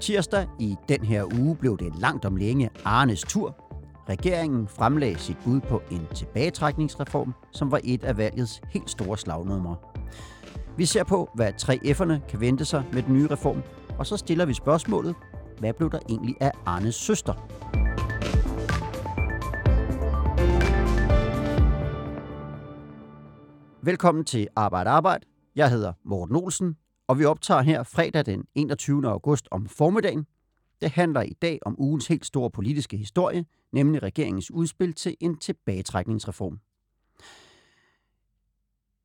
Tirsdag i den her uge blev det langt om længe Arnes tur. Regeringen fremlagde sit bud på en tilbagetrækningsreform, som var et af valgets helt store slagnumre. Vi ser på, hvad 3F'erne kan vente sig med den nye reform, og så stiller vi spørgsmålet, hvad blev der egentlig af Arnes søster? Velkommen til Arbejde Arbejde. Jeg hedder Morten Olsen, og vi optager her fredag den 21. august om formiddagen. Det handler i dag om ugens helt store politiske historie, nemlig regeringens udspil til en tilbagetrækningsreform.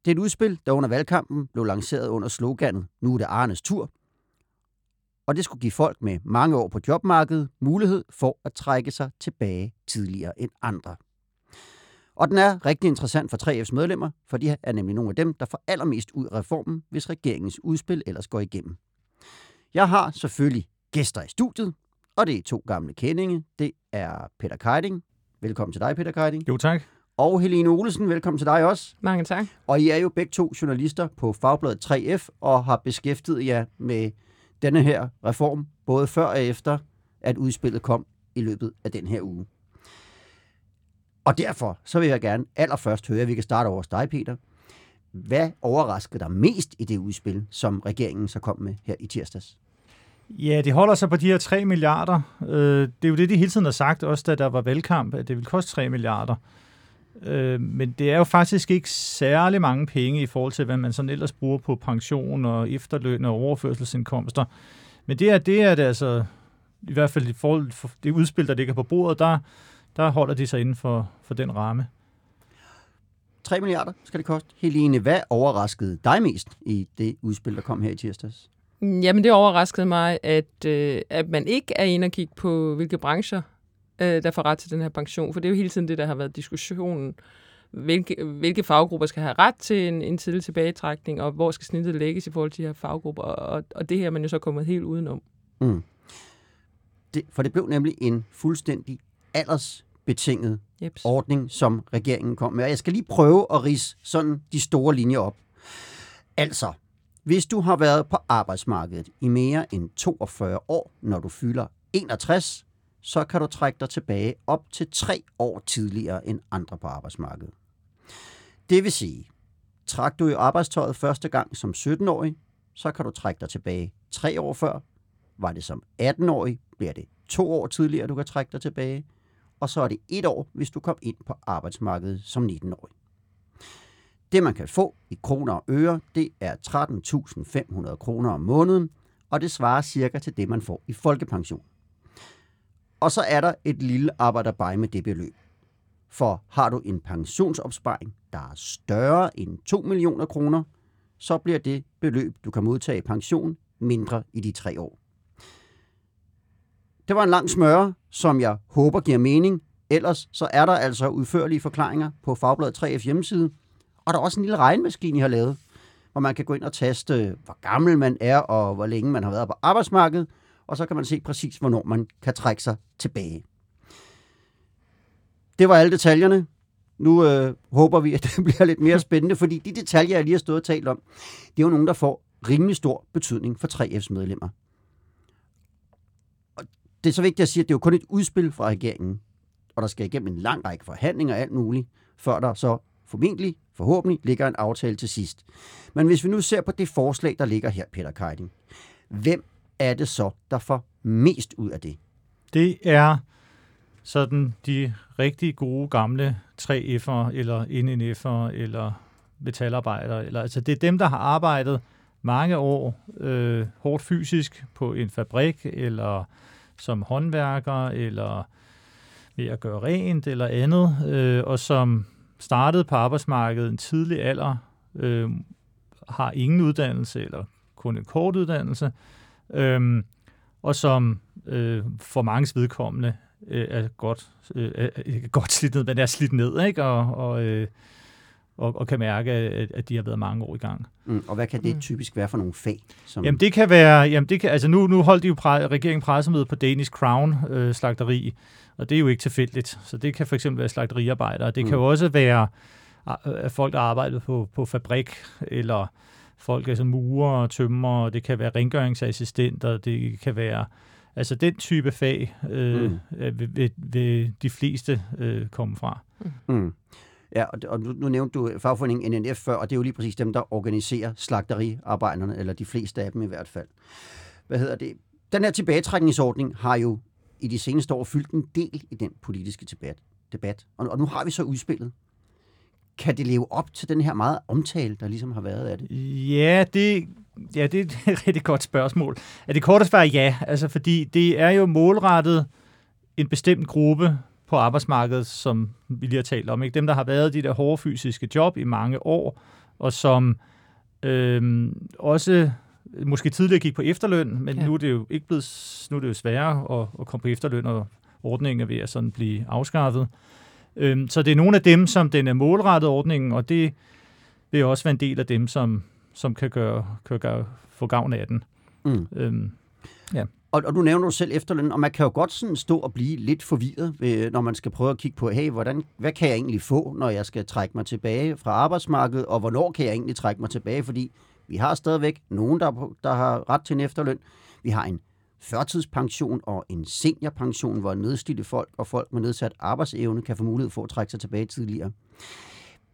Det er et udspil, der under valgkampen blev lanceret under sloganet Nu er det Arnes tur. Og det skulle give folk med mange år på jobmarkedet mulighed for at trække sig tilbage tidligere end andre. Og den er rigtig interessant for 3F's medlemmer, for de er nemlig nogle af dem, der får allermest ud af reformen, hvis regeringens udspil ellers går igennem. Jeg har selvfølgelig gæster i studiet, og det er to gamle kendinge. Det er Peter Keiding. Velkommen til dig, Peter Keiding. Jo, tak. Og Helene Olesen, velkommen til dig også. Mange tak. Og I er jo begge to journalister på Fagbladet 3F og har beskæftiget jer med denne her reform, både før og efter, at udspillet kom i løbet af den her uge. Og derfor så vil jeg gerne allerførst høre, at vi kan starte over hos dig, Peter. Hvad overraskede dig mest i det udspil, som regeringen så kom med her i tirsdags? Ja, det holder sig på de her 3 milliarder. Øh, det er jo det, de hele tiden har sagt, også da der var valgkamp, at det vil koste 3 milliarder. Øh, men det er jo faktisk ikke særlig mange penge i forhold til, hvad man sådan ellers bruger på pension og efterløn og overførselsindkomster. Men det er det, er det altså, i hvert fald i forhold til det udspil, der ligger på bordet, der, der holder de sig inden for, for den ramme. 3 milliarder skal det koste. Helene, hvad overraskede dig mest i det udspil, der kom her i tirsdags? Jamen, det overraskede mig, at, øh, at man ikke er inde og kigge på, hvilke brancher, øh, der får ret til den her pension. For det er jo hele tiden det, der har været diskussionen. Hvilke, hvilke faggrupper skal have ret til en, en tidlig tilbagetrækning, og hvor skal snittet lægges i forhold til de her faggrupper? Og, og det her er man jo så kommet helt udenom. Mm. Det, for det blev nemlig en fuldstændig aldersbetinget Jeps. ordning, som regeringen kom med. Og jeg skal lige prøve at rise sådan de store linjer op. Altså, hvis du har været på arbejdsmarkedet i mere end 42 år, når du fylder 61, så kan du trække dig tilbage op til tre år tidligere end andre på arbejdsmarkedet. Det vil sige, træk du i arbejdstøjet første gang som 17-årig, så kan du trække dig tilbage tre år før. Var det som 18-årig, bliver det to år tidligere, du kan trække dig tilbage. Og så er det et år, hvis du kom ind på arbejdsmarkedet som 19-årig. Det, man kan få i kroner og øre, det er 13.500 kroner om måneden, og det svarer cirka til det, man får i folkepension. Og så er der et lille arbejderbej med det beløb. For har du en pensionsopsparing, der er større end 2 millioner kroner, så bliver det beløb, du kan modtage i pension, mindre i de tre år. Det var en lang smøre, som jeg håber giver mening. Ellers så er der altså udførlige forklaringer på Fagbladet 3F hjemmeside, og der er også en lille regnmaskine, I har lavet, hvor man kan gå ind og taste, hvor gammel man er, og hvor længe man har været på arbejdsmarkedet, og så kan man se præcis, hvornår man kan trække sig tilbage. Det var alle detaljerne. Nu øh, håber vi, at det bliver lidt mere spændende, fordi de detaljer, jeg lige har stået og talt om, det er jo nogen, der får rimelig stor betydning for 3F's medlemmer. Det er så vigtigt at sige, at det er jo kun et udspil fra regeringen, og der skal igennem en lang række forhandlinger og alt muligt, før der så formentlig, forhåbentlig, ligger en aftale til sidst. Men hvis vi nu ser på det forslag, der ligger her, Peter Keiding, hvem er det så, der får mest ud af det? Det er sådan de rigtig gode gamle 3F'ere, eller NNF'er, eller metalarbejdere. Eller, altså det er dem, der har arbejdet mange år øh, hårdt fysisk på en fabrik, eller som håndværker, eller ved at gøre rent, eller andet, øh, og som startede på arbejdsmarkedet en tidlig alder, øh, har ingen uddannelse, eller kun en kort uddannelse, øh, og som øh, for mange vedkommende øh, er godt, øh, er godt slidt ned, men er slidt ned, ikke? Og, og, øh, og, og kan mærke, at, at de har været mange år i gang. Mm, og hvad kan det mm. typisk være for nogle fag? Som... Jamen det kan være, jamen det kan, altså nu, nu holdt de jo præ, regeringen pressemøde på Danish Crown øh, slagteri, og det er jo ikke tilfældigt. Så det kan for eksempel være slagteriarbejdere. Det mm. kan jo også være øh, folk, der arbejder på, på fabrik, eller folk, altså murer, tømmer, det kan være rengøringsassistenter, det kan være Altså den type fag øh, mm. vil, vil, vil de fleste øh, komme fra. Mm. Ja, og, og nu, nu nævnte du fagforeningen NNF før, og det er jo lige præcis dem, der organiserer slagteriarbejderne, eller de fleste af dem i hvert fald. Hvad hedder det? Den her tilbagetrækningsordning har jo i de seneste år fyldt en del i den politiske debat. debat. Og, og nu har vi så udspillet. Kan det leve op til den her meget omtale, der ligesom har været af det? Ja, det, ja, det er et rigtig godt spørgsmål. Er det korte svar ja, altså fordi det er jo målrettet en bestemt gruppe på arbejdsmarkedet, som vi lige har talt om. Ikke? Dem, der har været de der hårde fysiske job i mange år, og som øhm, også måske tidligere gik på efterløn, men ja. nu er det jo ikke blevet, nu er det jo sværere at, at komme på efterløn, og ordningen er ved at sådan blive afskaffet. Øhm, så det er nogle af dem, som den er målrettet ordningen, og det vil også være en del af dem, som, som kan, gøre, kan gøre, få gavn af den. Mm. Øhm, ja. Og, og du nævner jo selv efterløn, og man kan jo godt sådan stå og blive lidt forvirret, ved, når man skal prøve at kigge på, hey, hvordan, hvad kan jeg egentlig få, når jeg skal trække mig tilbage fra arbejdsmarkedet, og hvornår kan jeg egentlig trække mig tilbage, fordi vi har stadigvæk nogen, der, der har ret til en efterløn. Vi har en førtidspension og en seniorpension, hvor nedslidte folk og folk med nedsat arbejdsevne kan få mulighed for at trække sig tilbage tidligere.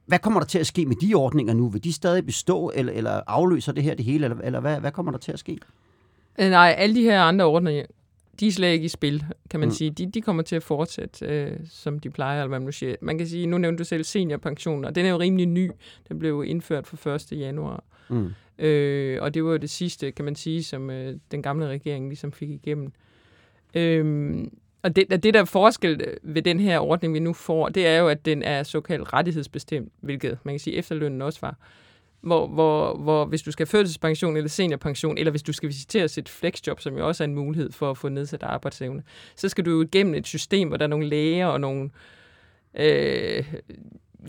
Hvad kommer der til at ske med de ordninger nu? Vil de stadig bestå, eller, eller afløser det her det hele, eller, eller hvad, hvad kommer der til at ske? Øh, nej, alle de her andre ordninger, de er slet ikke i spil, kan man mm. sige. De, de kommer til at fortsætte, øh, som de plejer, eller hvad man nu siger. Man kan sige, nu nævnte du selv seniorpension, og den er jo rimelig ny. Den blev indført for 1. januar. Mm. Øh, og det var jo det sidste, kan man sige, som øh, den gamle regering ligesom fik igennem. Øh, og det, det, der er forskel ved den her ordning, vi nu får, det er jo, at den er såkaldt rettighedsbestemt, hvilket man kan sige, efterlønnen også var hvor, hvor, hvor hvis du skal have førtidspension eller seniorpension, eller hvis du skal visiteres et flexjob, som jo også er en mulighed for at få nedsat arbejdsevne, så skal du jo igennem et system, hvor der er nogle læger og nogle... Øh,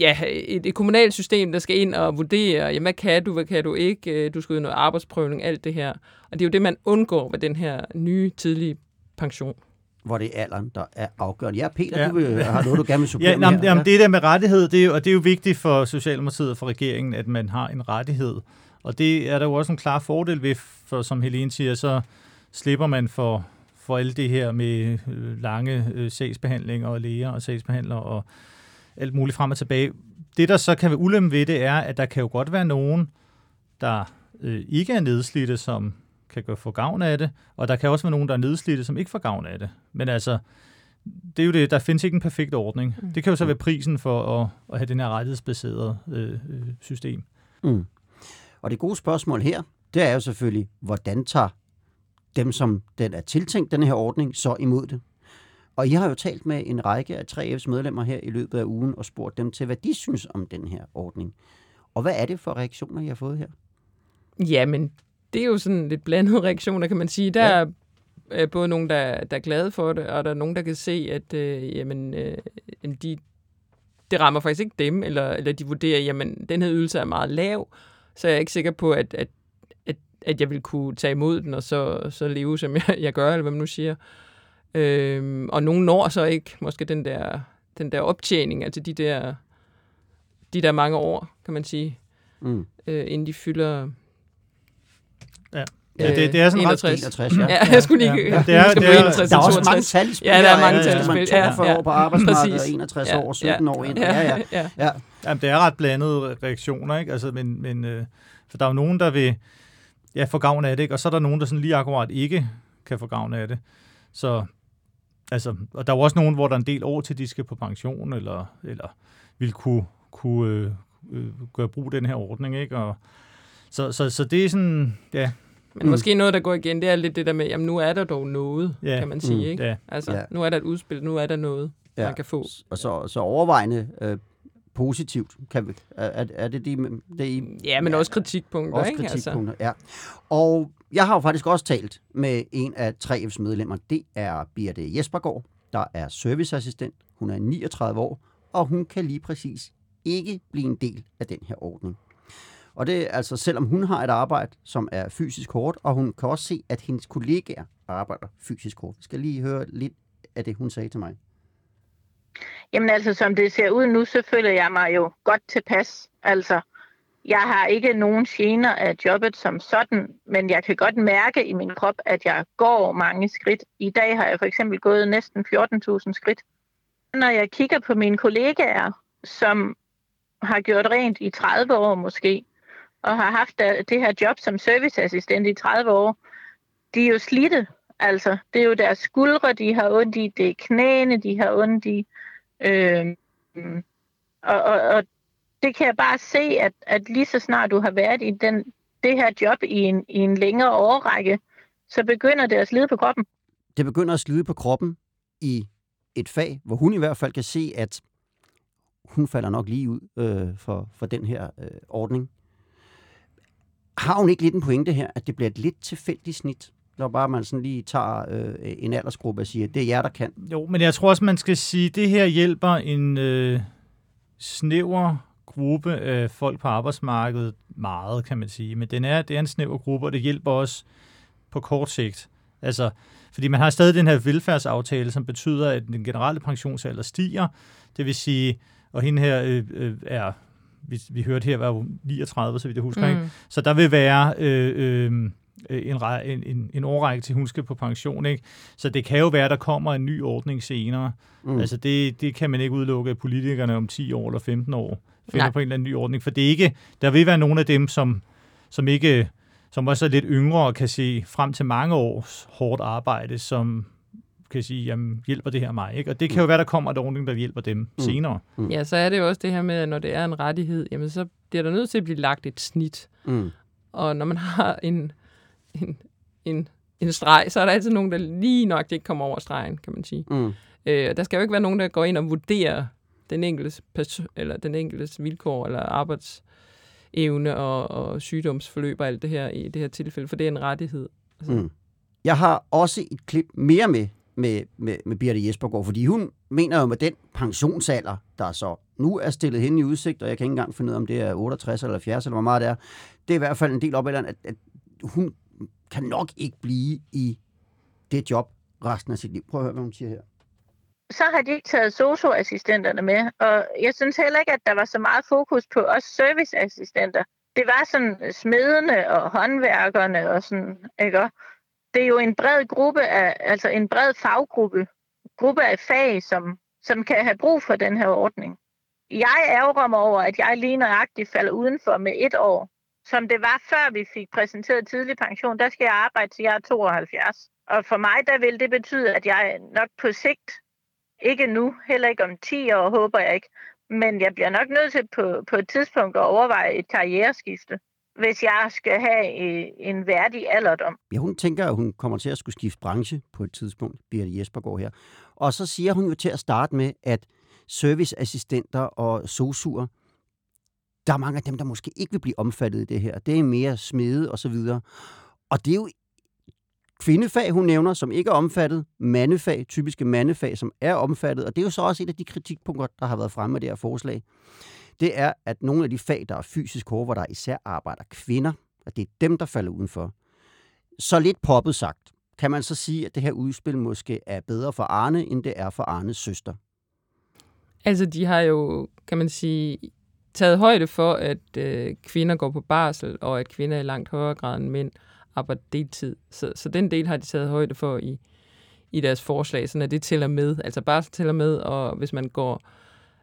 ja, et, et kommunalt system, der skal ind og vurdere, jamen, hvad kan du, hvad kan du ikke, øh, du skal ud noget arbejdsprøvning, alt det her. Og det er jo det, man undgår ved den her nye tidlige pension hvor det er alderen, der er afgørende. Ja, Peter, ja. du vil, har noget, du gerne vil supplere ja, med jamen, jamen, det der med rettighed, det er, og det er jo vigtigt for Socialdemokratiet og for regeringen, at man har en rettighed. Og det er der jo også en klar fordel ved, for som Helene siger, så slipper man for, for alt det her med øh, lange øh, sagsbehandlinger og læger og sagsbehandlere og alt muligt frem og tilbage. Det, der så kan være ulempe ved det, er, at der kan jo godt være nogen, der øh, ikke er nedslidte, som kan få gavn af det, og der kan også være nogen, der er nedslidte, som ikke får gavn af det. Men altså, det er jo det, der findes ikke en perfekt ordning. Mm. Det kan jo så være prisen for at, at have den her rettighedsbaserede øh, øh, system. Mm. Og det gode spørgsmål her, det er jo selvfølgelig, hvordan tager dem, som den er tiltænkt, den her ordning, så imod det? Og I har jo talt med en række af 3F's medlemmer her i løbet af ugen og spurgt dem til, hvad de synes om den her ordning. Og hvad er det for reaktioner, I har fået her? Jamen, det er jo sådan lidt blandede reaktioner, kan man sige. Der ja. er både nogen, der, der er glade for det, og der er nogen, der kan se, at øh, jamen, øh, de, det rammer faktisk ikke dem, eller, eller de vurderer, jamen, den her ydelse er meget lav, så jeg er ikke sikker på, at, at, at, at jeg vil kunne tage imod den, og så, så leve, som jeg, jeg gør, eller hvad man nu siger. Øhm, og nogen når så ikke måske den der, den der optjening, altså de der, de der mange år, kan man sige, mm. øh, inden de fylder Ja. Ja, det, det er sådan 61. ret 61, ja. ja. jeg skulle lige... Ja. Ja. Det er, det er, 61, der er også mange tal Ja, der er mange tal i spil. Ja, 42 ja. år på arbejdsmarkedet, og 61 ja. år, 17 ja. år ind. Ja, ja. ja. ja. Jamen, det er ret blandede reaktioner, ikke? Altså, men, men, øh, for der er jo nogen, der vil ja, få gavn af det, ikke? og så er der nogen, der sådan lige akkurat ikke kan få gavn af det. Så, altså, og der er jo også nogen, hvor der er en del år til, de skal på pension, eller, eller vil kunne, kunne øh, øh, gøre brug af den her ordning, ikke? Og, så, så, så det er sådan, ja. Men mm. måske noget, der går igen, det er lidt det der med, jamen nu er der dog noget, ja. kan man sige, mm. ikke? Ja. Altså, ja. nu er der et udspil, nu er der noget, ja. man kan få. Og så, så overvejende øh, positivt, kan vi, er, er det de, det I, Ja, men ja, også kritikpunkter, også ikke? kritikpunkter, altså. ja. Og jeg har jo faktisk også talt med en af 3F's medlemmer, det er Birte Jespergaard, der er serviceassistent, hun er 39 år, og hun kan lige præcis ikke blive en del af den her ordning. Og det er altså, selvom hun har et arbejde, som er fysisk hårdt, og hun kan også se, at hendes kollegaer arbejder fysisk hårdt. Vi skal lige høre lidt af det, hun sagde til mig. Jamen altså, som det ser ud nu, så føler jeg mig jo godt tilpas. Altså, jeg har ikke nogen gener af jobbet som sådan, men jeg kan godt mærke i min krop, at jeg går mange skridt. I dag har jeg for eksempel gået næsten 14.000 skridt. Når jeg kigger på mine kollegaer, som har gjort rent i 30 år måske, og har haft øh, det her job som serviceassistent i 30 år, de er jo slidte. Altså, det er jo deres skuldre, de har ondt i, det er knæene, de har ondt i. Øh, og, og, og det kan jeg bare se, at, at lige så snart du har været i den, det her job i en, i en længere årrække, så begynder det at slide på kroppen. Det begynder at slide på kroppen i et fag, hvor hun i hvert fald kan se, at hun falder nok lige ud øh, for, for den her øh, ordning. Har hun ikke lidt en pointe her, at det bliver et lidt tilfældigt snit? Når bare man sådan lige tager øh, en aldersgruppe og siger, det er jer, der kan. Jo, men jeg tror også, man skal sige, at det her hjælper en øh, snæver gruppe af folk på arbejdsmarkedet meget, kan man sige. Men den er, det er en snæver gruppe, og det hjælper også på kort sigt. Altså, fordi man har stadig den her velfærdsaftale, som betyder, at den generelle pensionsalder stiger. Det vil sige, og hende her øh, øh, er, vi, vi hørte her, var 39, så vidt jeg husker. Mm. Ikke? Så der vil være øh, øh, en, en, en, en årrække til hun skal på pension. Ikke? Så det kan jo være, at der kommer en ny ordning senere. Mm. Altså det, det kan man ikke udelukke, at politikerne om 10 år eller 15 år finder Nej. på en eller anden ny ordning. For det er ikke, der vil være nogle af dem, som, som ikke som også er lidt yngre og kan se frem til mange års hårdt arbejde, som kan sige, jamen, hjælper det her mig? Ikke? Og det kan jo være, der kommer et ordning, der hjælper dem mm. senere. Mm. Ja, så er det jo også det her med, at når det er en rettighed, jamen, så bliver der nødt til at blive lagt et snit. Mm. Og når man har en, en, en, en streg, så er der altid nogen, der lige nok ikke kommer over stregen, kan man sige. Mm. Øh, der skal jo ikke være nogen, der går ind og vurderer den enkeltes, eller den enkeltes vilkår eller arbejdsevne og, og sygdomsforløb og alt det her i det her tilfælde, for det er en rettighed. Altså. Mm. Jeg har også et klip mere med med, med, med Birte Jespergaard, fordi hun mener jo med den pensionsalder, der så nu er stillet hende i udsigt, og jeg kan ikke engang finde ud af, om det er 68 eller 70, eller hvor meget det er. Det er i hvert fald en del op, at, at hun kan nok ikke blive i det job resten af sit liv. Prøv at høre, hvad hun siger her. Så har de ikke taget socioassistenterne med, og jeg synes heller ikke, at der var så meget fokus på os serviceassistenter. Det var sådan smedene og håndværkerne og sådan, ikke? Det er jo en bred gruppe af, altså en bred faggruppe, gruppe af fag, som, som kan have brug for den her ordning. Jeg ærger mig over, at jeg lige nøjagtigt falder udenfor med et år. Som det var før vi fik præsenteret tidlig pension, der skal jeg arbejde til jeg er 72. Og for mig, der vil det betyde, at jeg nok på sigt, ikke nu, heller ikke om 10 år, håber jeg ikke, men jeg bliver nok nødt til på, på et tidspunkt at overveje et karriereskifte hvis jeg skal have øh, en værdig alderdom. Ja, hun tænker, at hun kommer til at skulle skifte branche på et tidspunkt, Birte Jespergaard her. Og så siger hun jo til at starte med, at serviceassistenter og sosuer, der er mange af dem, der måske ikke vil blive omfattet i det her. Det er mere smede og så videre. Og det er jo kvindefag, hun nævner, som ikke er omfattet, mandefag, typiske mandefag, som er omfattet, og det er jo så også et af de kritikpunkter, der har været fremme med det her forslag det er, at nogle af de fag, der er fysisk hårde, hvor der især arbejder kvinder, at det er dem, der falder udenfor. Så lidt poppet sagt, kan man så sige, at det her udspil måske er bedre for Arne, end det er for Arnes søster? Altså, de har jo, kan man sige, taget højde for, at øh, kvinder går på barsel, og at kvinder i langt højere grad end mænd arbejder deltid. Så, så den del har de taget højde for i, i deres forslag, så at det tæller med. Altså barsel tæller med, og hvis man går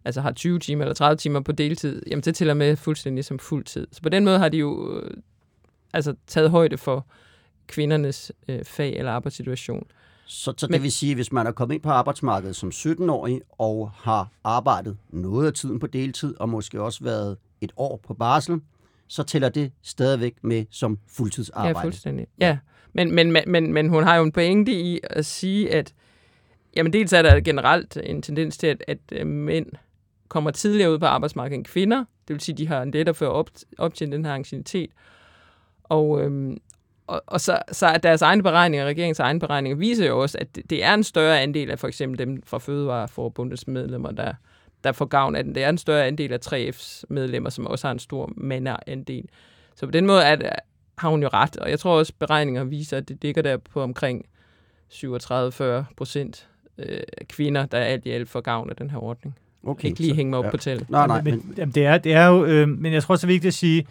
altså har 20 timer eller 30 timer på deltid, jamen det tæller med fuldstændig som fuldtid. Så på den måde har de jo øh, altså taget højde for kvindernes øh, fag eller arbejdssituation. Så, så det Men, vil sige, at hvis man er kommet ind på arbejdsmarkedet som 17-årig og har arbejdet noget af tiden på deltid, og måske også været et år på barsel, så tæller det stadigvæk med som fuldtidsarbejde. Ja, fuldstændig. Ja, men, men, men, men, men hun har jo en pointe i at sige, at jamen dels er der generelt en tendens til, at, at øh, mænd kommer tidligere ud på arbejdsmarkedet end kvinder. Det vil sige, at de har en lettere for at op, optjene den her ancienitet. Og, øhm, og, og så, så er deres egne beregninger, regeringens egne beregninger, viser jo også, at det, det er en større andel af for eksempel dem fra Fødevareforbundets medlemmer, der der får gavn af den. Det er en større andel af 3F's medlemmer, som også har en stor manderandel. Så på den måde er, har hun jo ret, og jeg tror også, beregninger viser, at det ligger der på omkring 37-40 procent øh, kvinder, der alt i alt får gavn af den her ordning. Okay, ikke lige hænge mig op ja. på tallet. Nej, nej. Men, men, det, er, det er jo, øh, men jeg tror også, det er vigtigt at sige,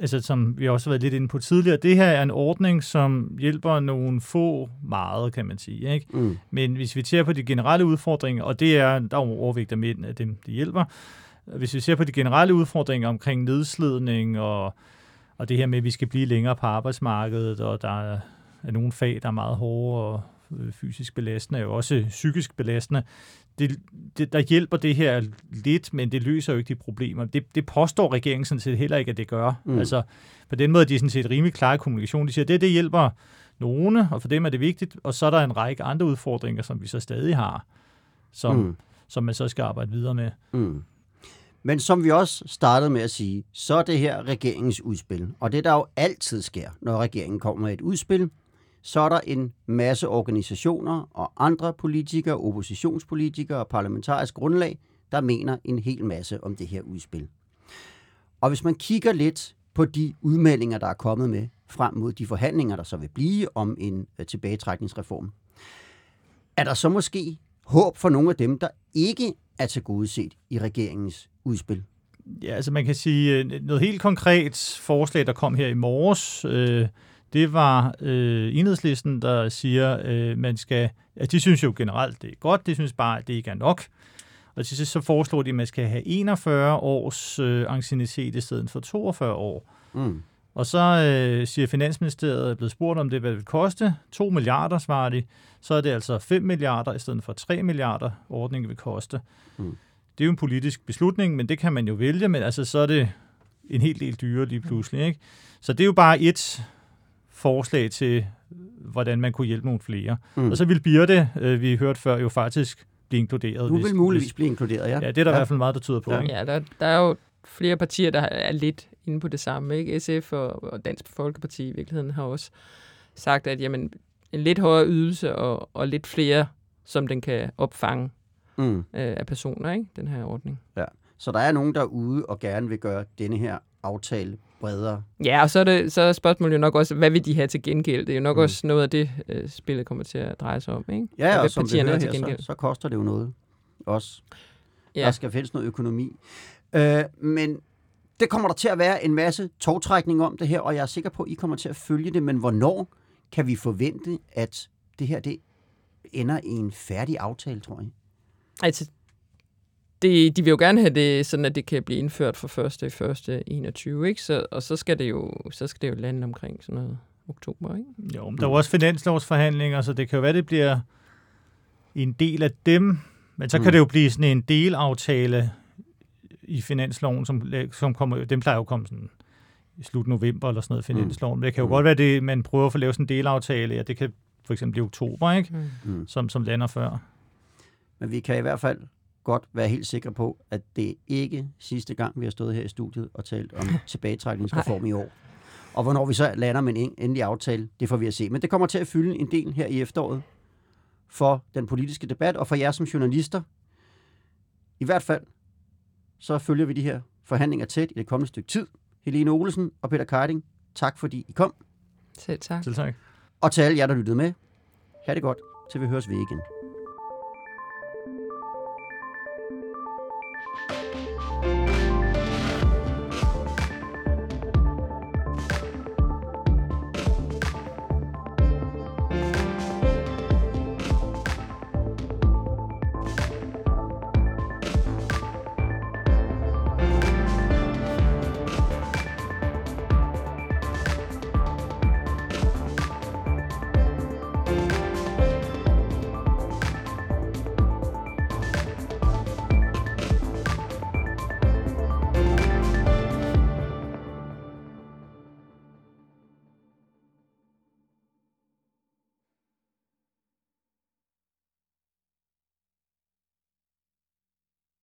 altså som vi også har været lidt inde på tidligere, det her er en ordning, som hjælper nogle få meget, kan man sige. Ikke? Mm. Men hvis vi ser på de generelle udfordringer, og det er, der er overvægt af mænd af dem, det hjælper, hvis vi ser på de generelle udfordringer omkring nedslidning og, og det her med, at vi skal blive længere på arbejdsmarkedet, og der er, er nogle fag, der er meget hårde og øh, fysisk belastende, og også psykisk belastende, det, det, der hjælper det her lidt, men det løser jo ikke de problemer. Det, det påstår regeringen sådan set heller ikke, at det gør. Mm. Altså, på den måde de er sådan set rimelig klare i kommunikation. De siger, at det, det hjælper nogle, og for dem er det vigtigt, og så er der en række andre udfordringer, som vi så stadig har, som, mm. som man så skal arbejde videre med. Mm. Men som vi også startede med at sige, så er det her regeringens udspil. Og det der jo altid sker, når regeringen kommer med et udspil, så er der en masse organisationer og andre politikere, oppositionspolitikere og parlamentarisk grundlag, der mener en hel masse om det her udspil. Og hvis man kigger lidt på de udmeldinger, der er kommet med frem mod de forhandlinger, der så vil blive om en øh, tilbagetrækningsreform, er der så måske håb for nogle af dem, der ikke er tilgodeset i regeringens udspil? Ja, altså man kan sige, øh, noget helt konkret forslag, der kom her i morges, øh, det var øh, enhedslisten, der siger, øh, man skal, at de synes jo generelt, det er godt, de synes bare, at det ikke er nok. Og til sidst så foreslår de, at man skal have 41 års øh, anciennitet i stedet for 42 år. Mm. Og så øh, siger Finansministeriet, er blevet spurgt om det, hvad det vil koste. 2 milliarder, svarer de. Så er det altså 5 milliarder i stedet for 3 milliarder, ordningen vil koste. Mm. Det er jo en politisk beslutning, men det kan man jo vælge, men altså så er det en helt del dyrere lige pludselig. Ikke? Så det er jo bare et forslag til, hvordan man kunne hjælpe nogle flere. Mm. Og så vil Birte, øh, vi hørte før, jo faktisk blive inkluderet. Du vil hvis, muligvis hvis, blive inkluderet, ja. Ja, det er der ja. i hvert fald meget, der tyder på. Ja, ja der, der er jo flere partier, der er lidt inde på det samme. Ikke? SF og, og Dansk Folkeparti i virkeligheden har også sagt, at jamen, en lidt højere ydelse og, og lidt flere, som den kan opfange mm. øh, af personer, ikke? den her ordning. Ja. Så der er nogen derude og gerne vil gøre denne her aftale bredere. Ja, og så er, det, så er spørgsmålet jo nok også, hvad vil de have til gengæld? Det er jo nok mm. også noget af det, uh, spillet kommer til at dreje sig om. Ikke? Ja, og, og som vi hører her, så, så koster det jo noget også. Ja. Der skal findes noget økonomi. Uh, men det kommer der til at være en masse togtrækning om det her, og jeg er sikker på, at I kommer til at følge det, men hvornår kan vi forvente, at det her det ender i en færdig aftale, tror jeg? Altså, det, de vil jo gerne have det sådan, at det kan blive indført for 1. i 1. 21, ikke? Så, og så skal, det jo, så skal det jo lande omkring sådan noget oktober, ikke? Jo, men der er jo også finanslovsforhandlinger, så det kan jo være, det bliver en del af dem, men så kan mm. det jo blive sådan en delaftale i finansloven, som, som kommer, dem plejer jo at komme sådan i slut november eller sådan noget, finansloven. Mm. Men det kan jo mm. godt være, det man prøver at få lavet sådan en delaftale, ja, det kan for eksempel i oktober, ikke? Mm. Som, som lander før. Men vi kan i hvert fald godt være helt sikre på, at det ikke sidste gang, vi har stået her i studiet og talt om tilbagetrækningsreform i år. Og hvornår vi så lander med en endelig aftale, det får vi at se. Men det kommer til at fylde en del her i efteråret for den politiske debat, og for jer som journalister. I hvert fald, så følger vi de her forhandlinger tæt i det kommende stykke tid. Helene Olsen og Peter Keiding, tak fordi I kom. Selv tak. Selv tak. Og til alle jer, der lyttede med, ha' det godt, til vi høres ved igen.